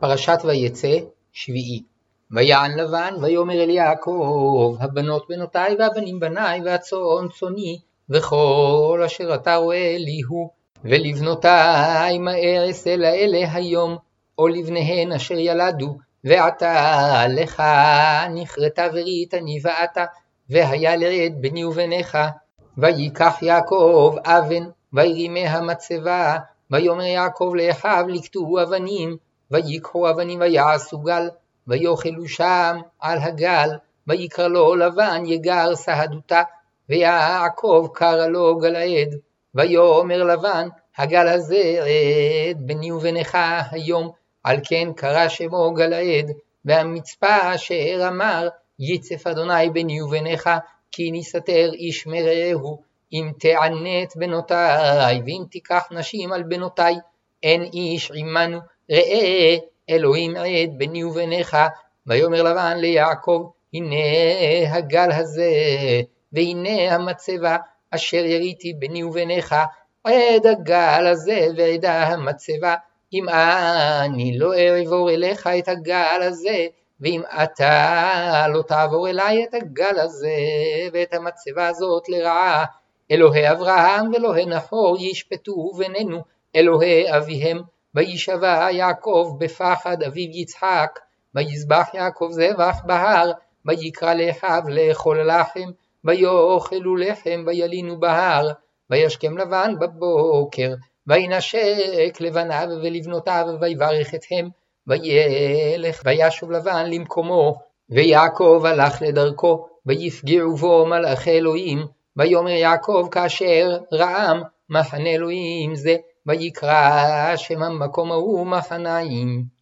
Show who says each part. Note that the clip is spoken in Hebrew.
Speaker 1: פרשת ויצא, שביעי. ויען לבן, ויאמר אל יעקב, הבנות בנותיי והבנים בניי, והצאן צאני, וכל אשר אתה רואה לי הוא. ולבנותיי מה אעשה לאלה היום, או לבניהן אשר ילדו, ועתה לך נכרתה ברית אני ואתה, והיה לרד בני ובניך. ויקח יעקב אבן, וירימי המצבה, ויאמר יעקב לאחיו לקטו אבנים, ויקחו אבנים ויעשו גל, ויאכלו שם על הגל, ויקרא לו לבן יגר סהדותה, ויעקב קרא לו גלעד, ויאמר לבן הגל הזה עד בני ובניך היום, על כן קרא שמו גלעד, והמצפה אשר אמר יצף אדוני בני ובניך, כי נסתר איש מרעהו, אם תענת בנותיי, ואם תיקח נשים על בנותיי, אין איש עמנו, ראה אלוהים עד ביני וביניך, ויאמר לבן ליעקב, הנה הגל הזה, והנה המצבה אשר יריתי ביני וביניך, עד הגל הזה ועדה המצבה, אם אני לא אעבור אליך את הגל הזה, ואם אתה לא תעבור אליי את הגל הזה ואת המצבה הזאת לרעה, אלוהי אברהם ואלוהי נחור ישפטו בינינו, אלוהי אביהם, וישבע יעקב בפחד אביו יצחק, ויזבח יעקב זבח בהר, ויקרא לאחיו לאכול לחם, ויאכלו לחם וילינו בהר, וישכם לבן בבוקר, וינשק לבניו ולבנותיו, ויברך אתהם, וילך וישוב לבן למקומו, ויעקב הלך לדרכו, ויפגעו בו מלאכי אלוהים, ויאמר יעקב כאשר רעם מחנה אלוהים זה, ויקרא שם המקום ההוא מחניים.